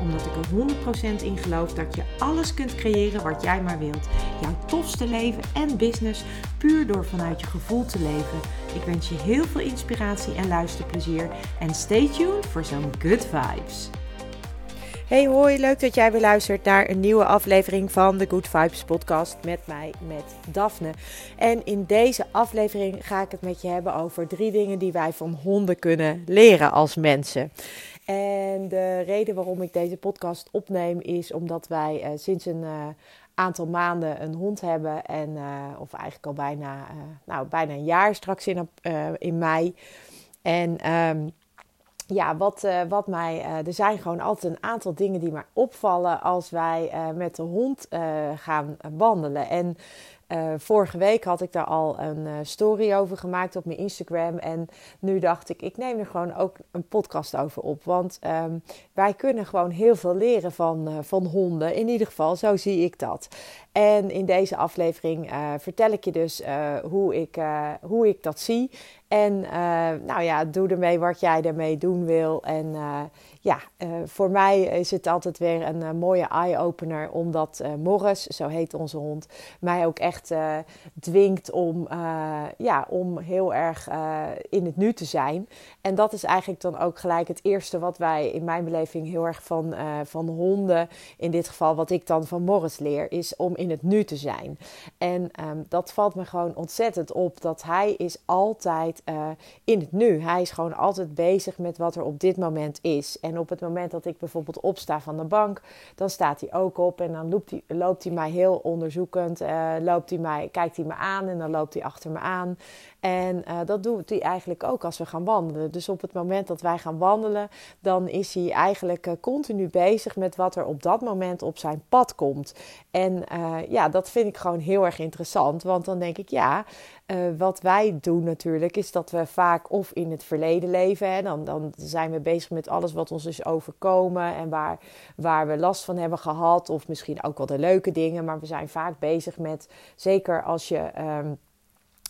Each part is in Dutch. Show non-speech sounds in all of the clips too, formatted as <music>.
omdat ik er 100% in geloof dat je alles kunt creëren wat jij maar wilt. Jouw tofste leven en business puur door vanuit je gevoel te leven. Ik wens je heel veel inspiratie en luisterplezier. En stay tuned voor zo'n good vibes. Hey hoi, leuk dat jij weer luistert naar een nieuwe aflevering van de Good Vibes podcast met mij, met Daphne. En in deze aflevering ga ik het met je hebben over drie dingen die wij van honden kunnen leren als mensen. En de reden waarom ik deze podcast opneem is omdat wij uh, sinds een uh, aantal maanden een hond hebben. En, uh, of eigenlijk al bijna, nou, bijna een jaar straks in, in mei. En um, ja, wat, wat mij. er zijn gewoon altijd een aantal dingen die mij opvallen als wij met de hond gaan wandelen. En uh, vorige week had ik daar al een uh, story over gemaakt op mijn Instagram. En nu dacht ik, ik neem er gewoon ook een podcast over op. Want um, wij kunnen gewoon heel veel leren van, uh, van honden. In ieder geval, zo zie ik dat. En in deze aflevering vertel ik je dus hoe, ik, hoe ik dat zie. En nou ja, doe ermee wat jij ermee doen wil. En ja, uh, voor mij is het altijd weer een mooie eye-opener, omdat Morris, zo heet onze hond, mij ook echt dwingt om, ja, om heel erg in het nu te zijn. En dat is eigenlijk dan ook gelijk het eerste wat wij in mijn beleving heel erg van, van honden, in dit geval wat ik dan van Morris leer, is om in het nu te zijn. En um, dat valt me gewoon ontzettend op, dat hij is altijd in het nu. Hij is gewoon altijd bezig met wat er op dit moment is. En op het moment dat ik bijvoorbeeld opsta van de bank, dan staat hij ook op en dan loopt hij, loopt hij mij heel onderzoekend. Uh, loopt hij mij, kijkt hij me aan en dan loopt hij achter me aan. En uh, dat doet hij eigenlijk ook als we gaan wandelen. Dus op het moment dat wij gaan wandelen, dan is hij eigenlijk continu bezig met wat er op dat moment op zijn pad komt. En ja, dat vind ik gewoon heel erg interessant. Want dan denk ik, ja, wat wij doen natuurlijk, is dat we vaak of in het verleden leven. Hè, dan, dan zijn we bezig met alles wat ons is overkomen en waar, waar we last van hebben gehad. Of misschien ook wel de leuke dingen. Maar we zijn vaak bezig met, zeker als je. Um,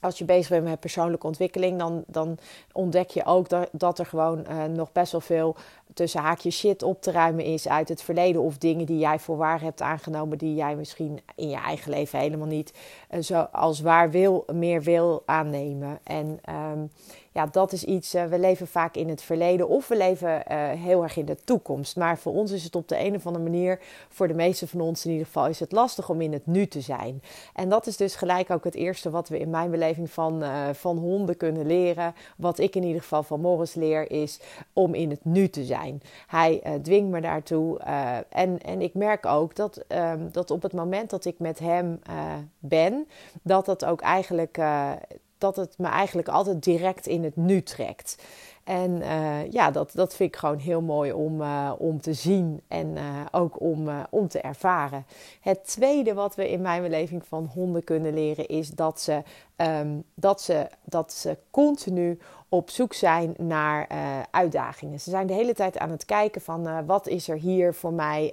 als je bezig bent met persoonlijke ontwikkeling, dan, dan ontdek je ook dat, dat er gewoon uh, nog best wel veel tussen haakjes shit op te ruimen is uit het verleden. Of dingen die jij voor waar hebt aangenomen, die jij misschien in je eigen leven helemaal niet uh, zo als waar wil, meer wil aannemen. En um, ja, dat is iets, uh, we leven vaak in het verleden of we leven uh, heel erg in de toekomst. Maar voor ons is het op de een of andere manier, voor de meeste van ons in ieder geval, is het lastig om in het nu te zijn. En dat is dus gelijk ook het eerste wat we in mijn beleving van, uh, van honden kunnen leren. Wat ik in ieder geval van Morris leer, is om in het nu te zijn. Hij dwingt me daartoe. en, en ik merk ook dat, um, dat op het moment dat ik met hem ben, dat dat ook eigenlijk dat het me eigenlijk altijd direct in het nu trekt. En uh, ja, dat, dat vind ik gewoon heel mooi om, uh, om te zien en uh, ook om, om te ervaren. Het tweede wat we in mijn beleving van honden kunnen leren is dat ze, um, dat ze, dat ze continu op zoek zijn naar uitdagingen. Ze zijn de hele tijd aan het kijken van wat is er hier voor mij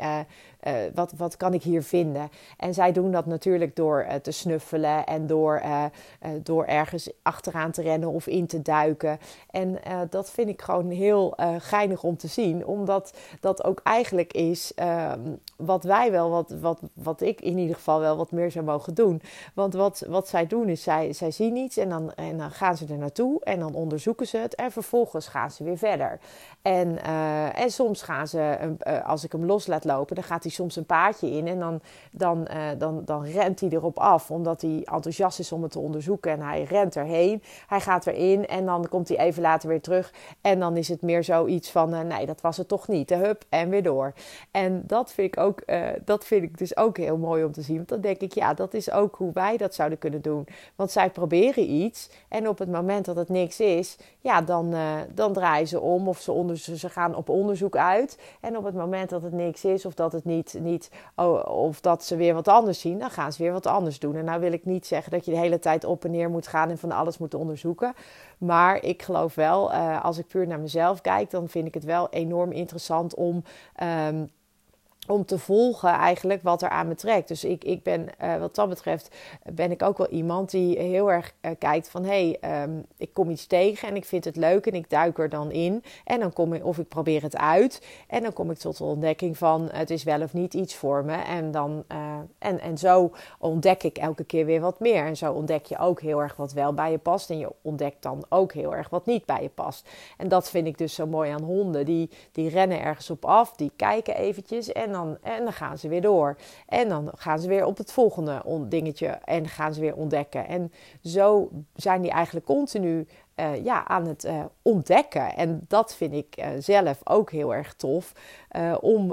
uh, wat, wat kan ik hier vinden? En zij doen dat natuurlijk door uh, te snuffelen en door, uh, door ergens achteraan te rennen of in te duiken. En dat vind ik gewoon heel geinig om te zien, omdat dat ook eigenlijk is ehm, wat wij wel, wat, wat, wat ik in ieder geval wel wat meer zou mogen doen. Want wat, wat zij doen is, zij, zij zien iets en dan, en dan gaan ze er naartoe en dan onderzoeken ze het en vervolgens gaan ze weer verder. En, en soms gaan ze, als ik hem los laat lopen, dan gaat hij soms een paadje in en dan, dan, uh, dan, dan rent hij erop af, omdat hij enthousiast is om het te onderzoeken en hij rent erheen. Hij gaat erin en dan komt hij even later weer terug en dan is het meer zoiets van, uh, nee, dat was het toch niet. De hup en weer door. En dat vind ik ook, uh, dat vind ik dus ook heel mooi om te zien. Want dan denk ik, ja, dat is ook hoe wij dat zouden kunnen doen. Want zij proberen iets en op het moment dat het niks is, ja, dan, dan draaien ze om of ze, onder, ze gaan op onderzoek uit. En op het moment dat het niks is of dat het niet niet, oh, of dat ze weer wat anders zien, dan gaan ze weer wat anders doen. En nou wil ik niet zeggen dat je de hele tijd op en neer moet gaan en van alles moet onderzoeken. Maar ik geloof wel, uh, als ik puur naar mezelf kijk, dan vind ik het wel enorm interessant om. Um, om te volgen eigenlijk wat er aan me trekt. Dus ik, ik ben, uh, wat dat betreft, ben ik ook wel iemand die heel erg uh, kijkt van... hé, hey, um, ik kom iets tegen en ik vind het leuk en ik duik er dan in. En dan kom ik, of ik probeer het uit. En dan kom ik tot de ontdekking van het is wel of niet iets voor me. En, dan, uh, en, en zo ontdek ik elke keer weer wat meer. En zo ontdek je ook heel erg wat wel bij je past. En je ontdekt dan ook heel erg wat niet bij je past. En dat vind ik dus zo mooi aan honden. Die, die rennen ergens op af, die kijken eventjes en dan, en dan gaan ze weer door. En dan gaan ze weer op het volgende dingetje en gaan ze weer ontdekken. En zo zijn die eigenlijk continu uh, ja, aan het uh, ontdekken. En dat vind ik uh, zelf ook heel erg tof. om,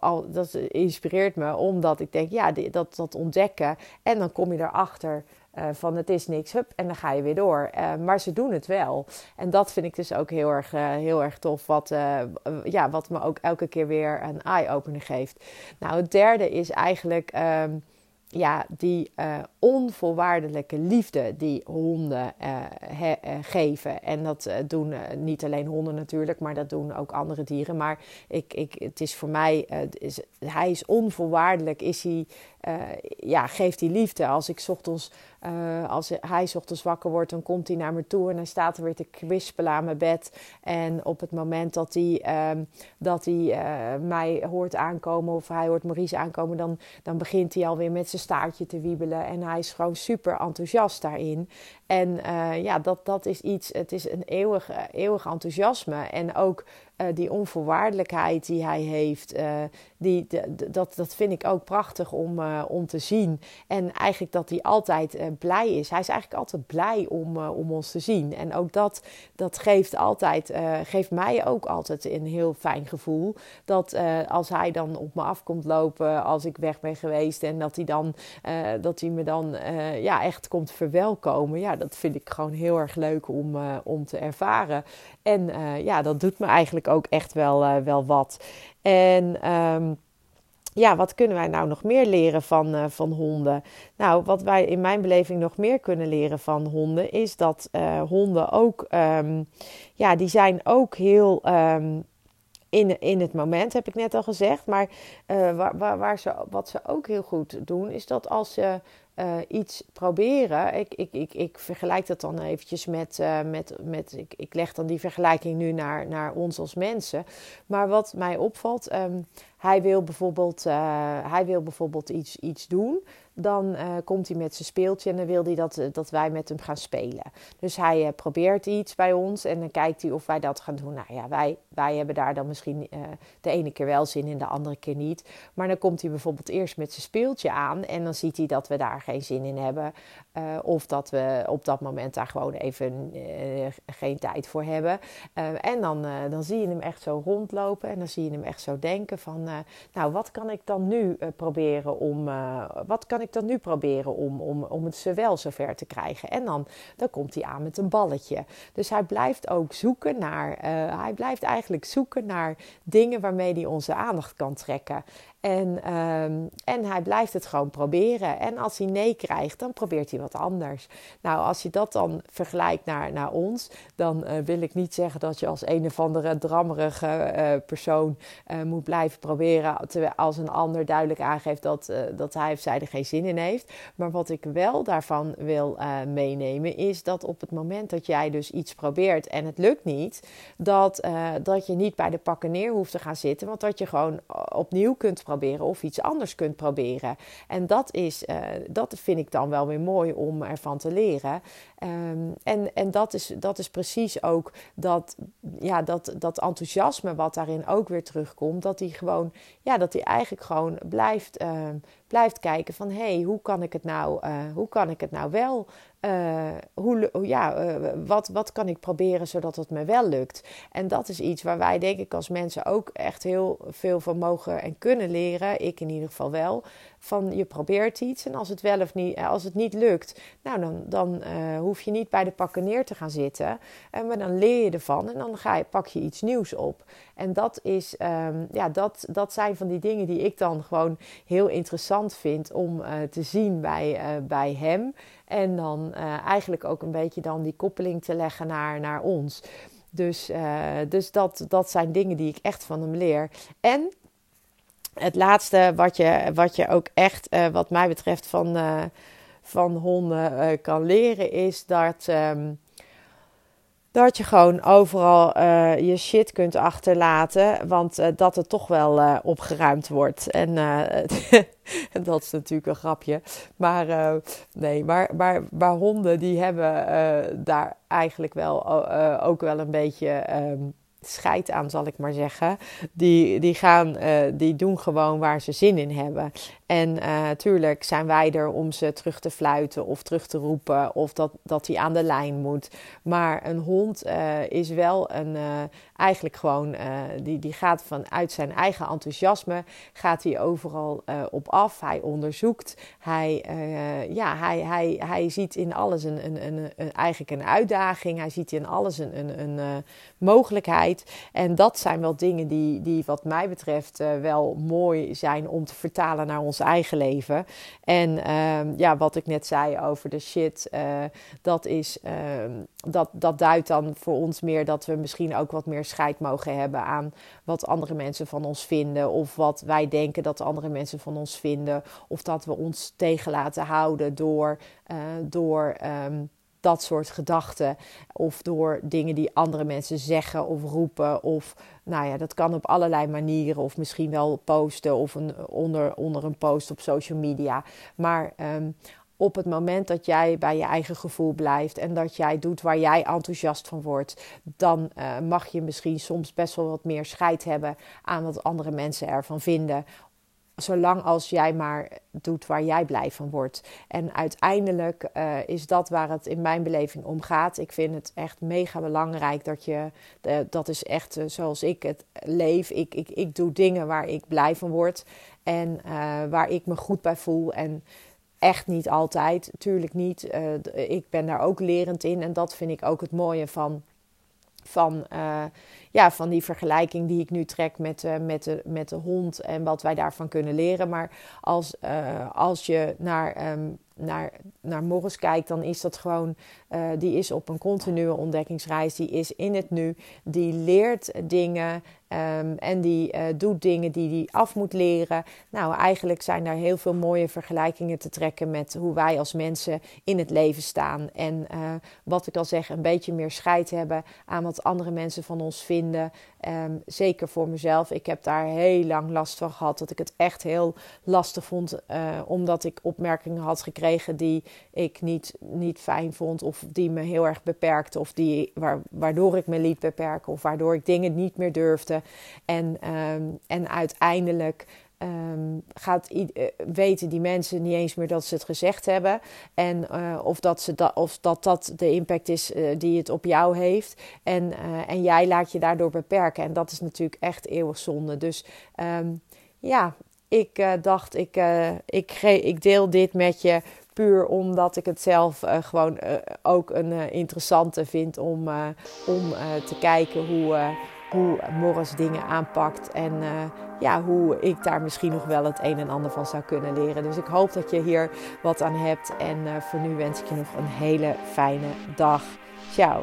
al, dat inspireert me omdat ik denk, ja, dat, dat ontdekken. En dan kom je erachter uh, van het is niks, hup, en dan ga je weer door. Uh, maar ze doen het wel. En dat vind ik dus ook heel erg, uh, heel erg tof, wat, ja, wat me ook elke keer weer een eye-opener geeft. Nou, het derde is eigenlijk um, ja, die onvoorwaardelijke liefde die honden geven. En dat doen niet alleen honden natuurlijk, maar dat doen ook andere dieren. Maar ik, ik, het is voor mij, is, hij is onvoorwaardelijk, is hij uh, ja, geeft die liefde. Als ik ochtends, uh, als hij ochtends wakker wordt, dan komt hij naar me toe en hij staat er weer te kwispelen aan mijn bed. En op het moment dat hij, uh, dat hij uh, mij hoort aankomen of hij hoort Maurice aankomen, dan, dan begint hij alweer met zijn staartje te wiebelen. En hij is gewoon super enthousiast daarin. En ja, dat, dat is iets, het is een eeuwig, eeuwig enthousiasme. En ook uh, die onvoorwaardelijkheid die hij heeft, uh, die, dat, dat vind ik ook prachtig om, uh, om te zien. En eigenlijk dat hij altijd blij is. Hij is eigenlijk altijd blij om, om ons te zien. En ook dat, dat geeft, altijd, geeft mij ook altijd een heel fijn gevoel. Dat als hij dan op me afkomt lopen als ik weg ben geweest en dat hij, dan, dat hij me dan ja, echt komt verwelkomen. Ja, dat vind ik gewoon heel erg leuk om, om te ervaren. En ja, dat doet me eigenlijk ook echt wel, uh, wel wat. En um, ja, wat kunnen wij nou nog meer leren van, uh, van honden? Nou, wat wij in mijn beleving nog meer kunnen leren van honden, is dat uh, honden ook, um, ja, die zijn ook heel. Um, in, in het moment, heb ik net al gezegd. Maar waar, waar, waar, ze, wat ze ook heel goed doen, is dat als ze uh, iets proberen. Ik, ik, ik, ik vergelijk dat dan eventjes met. Uh, met, met ik, ik leg dan die vergelijking nu naar, naar ons als mensen. Maar wat mij opvalt, um, hij wil bijvoorbeeld, uh, hij wil bijvoorbeeld iets, iets doen dan uh, komt hij met zijn speeltje en dan wil hij dat, dat wij met hem gaan spelen. Dus hij probeert iets bij ons en dan kijkt hij of wij dat gaan doen. Nou ja, wij, wij hebben daar dan misschien de ene keer wel zin in, de andere keer niet. Maar dan komt hij bijvoorbeeld eerst met zijn speeltje aan en dan ziet hij dat we daar geen zin in hebben. of dat we op dat moment daar gewoon even geen tijd voor hebben. en dan, dan zie je hem echt zo rondlopen en dan zie je hem echt zo denken van... nou, wat kan ik dan nu proberen om... wat kan ik dan nu proberen om, om, om het ze wel zover te krijgen? En dan, dan komt hij aan met een balletje. Dus hij blijft ook zoeken naar, hij blijft eigenlijk zoeken naar dingen waarmee hij onze aandacht kan trekken. En, um, en hij blijft het gewoon proberen. En als hij nee krijgt, dan probeert hij wat anders. Nou, als je dat dan vergelijkt naar, naar ons, dan uh, wil ik niet zeggen dat je als een of andere drammerige uh, persoon uh, moet blijven proberen. Terwijl als een ander duidelijk aangeeft dat, dat hij of zij er geen zin in heeft. Maar wat ik wel daarvan wil meenemen, is dat op het moment dat jij dus iets probeert en het lukt niet, dat, dat je niet bij de pakken neer hoeft te gaan zitten. Want dat je gewoon opnieuw kunt proberen of iets anders kunt proberen. En dat, is, uh, dat vind ik dan wel weer mooi om ervan te leren. Um, en en dat, is, dat is precies ook dat, ja, dat, dat enthousiasme wat daarin ook weer terugkomt. Dat hij gewoon, ja, dat hij eigenlijk gewoon blijft, uh, blijft kijken van hé, hey, hoe kan ik het nou, uh, hoe kan ik het nou wel uh, hoe, ja, uh, wat, wat kan ik proberen zodat het me wel lukt? En dat is iets waar wij, denk ik, als mensen ook echt heel veel van mogen en kunnen leren. Ik in ieder geval wel. Van je probeert iets en als het wel of niet, als het niet lukt, nou dan, dan uh, hoef je niet bij de pakken neer te gaan zitten. Uh, maar dan leer je ervan en dan ga je, pak je iets nieuws op. En dat, is, um, ja, dat, dat zijn van die dingen die ik dan gewoon heel interessant vind om te zien bij, bij hem. En dan eigenlijk ook een beetje dan die koppeling te leggen naar, naar ons. Dus, dus dat, dat zijn dingen die ik echt van hem leer. En laatste wat je, wat je ook echt, uh, wat mij betreft, van, uh, van honden uh, kan leren, is dat, um, dat je gewoon overal je shit kunt achterlaten. Want dat het toch wel opgeruimd wordt. En <laughs> dat is natuurlijk een grapje. Maar nee, maar, maar, maar honden die hebben daar eigenlijk wel ook wel een beetje. Um, scheid aan, zal ik maar zeggen. Die, die, gaan, uh, die doen gewoon waar ze zin in hebben. En natuurlijk uh, zijn wij er om ze terug te fluiten of terug te roepen of dat, dat hij aan de lijn moet. Maar een hond uh, is wel een, eigenlijk gewoon, die, die gaat vanuit zijn eigen enthousiasme, gaat hij overal op af. Hij onderzoekt, hij, ja, hij, hij, hij ziet in alles een, een, een, een, eigenlijk een uitdaging. Hij ziet in alles een, een, een mogelijkheid. En dat zijn wel dingen die, die wat mij betreft wel mooi zijn om te vertalen naar ons eigen leven. En ehm, ja, wat ik net zei over de shit, uh, dat, is, ehm, dat, dat duidt dan voor ons meer dat we misschien ook wat meer scheid mogen hebben aan wat andere mensen van ons vinden. Of wat wij denken dat andere mensen van ons vinden. Of dat we ons tegen laten houden door. Uh, door um, dat soort gedachten. Of door dingen die andere mensen zeggen of roepen. Of nou ja, dat kan op allerlei manieren. Of misschien wel posten of een, onder, onder een post op social media. Maar um, op het moment dat jij bij je eigen gevoel blijft en dat jij doet waar jij enthousiast van wordt, dan uh, mag je misschien soms best wel wat meer scheid hebben aan wat andere mensen ervan vinden zolang als jij maar doet waar jij blij van wordt. En uiteindelijk uh, is dat waar het in mijn beleving om gaat. Ik vind het echt mega belangrijk dat je, uh, dat is echt uh, zoals ik het leef. Ik, ik, ik doe dingen waar ik blij van word en waar ik me goed bij voel. En echt niet altijd, tuurlijk niet. ik ben daar ook lerend in en dat vind ik ook het mooie van. Van ja, van die vergelijking die ik nu trek met, uh, met, de, met de hond en wat wij daarvan kunnen leren. Maar als, uh, als je naar, um, naar, naar Morris kijkt, dan is dat gewoon, die is op een continue ontdekkingsreis, die is in het nu, die leert dingen Um, en die uh, doet dingen die hij af moet leren. Nou, eigenlijk zijn daar heel veel mooie vergelijkingen te trekken met hoe wij als mensen in het leven staan. En uh, wat ik al zeg, een beetje meer scheid hebben aan wat andere mensen van ons vinden. Um, zeker voor mezelf. Ik heb daar heel lang last van gehad. Dat ik het echt heel lastig vond. Uh, omdat ik opmerkingen had gekregen die ik niet, niet fijn vond. Of die me heel erg beperkten. Of die, waar, waardoor ik me liet beperken. Of waardoor ik dingen niet meer durfde. En, um, en uiteindelijk um, gaat, uh, weten die mensen niet eens meer dat ze het gezegd hebben. En uh, of, dat ze da of dat dat de impact is uh, die het op jou heeft. En, en jij laat je daardoor beperken. En dat is natuurlijk echt eeuwig zonde. Dus um, ja, ik dacht, ik, ik, ik deel dit met je puur omdat ik het zelf uh, gewoon uh, ook een uh, interessante vind om, om te kijken hoe, hoe Morris dingen aanpakt en uh, ja, hoe ik daar misschien nog wel het een en ander van zou kunnen leren. Dus ik hoop dat je hier wat aan hebt en uh, voor nu wens ik je nog een hele fijne dag. Ciao.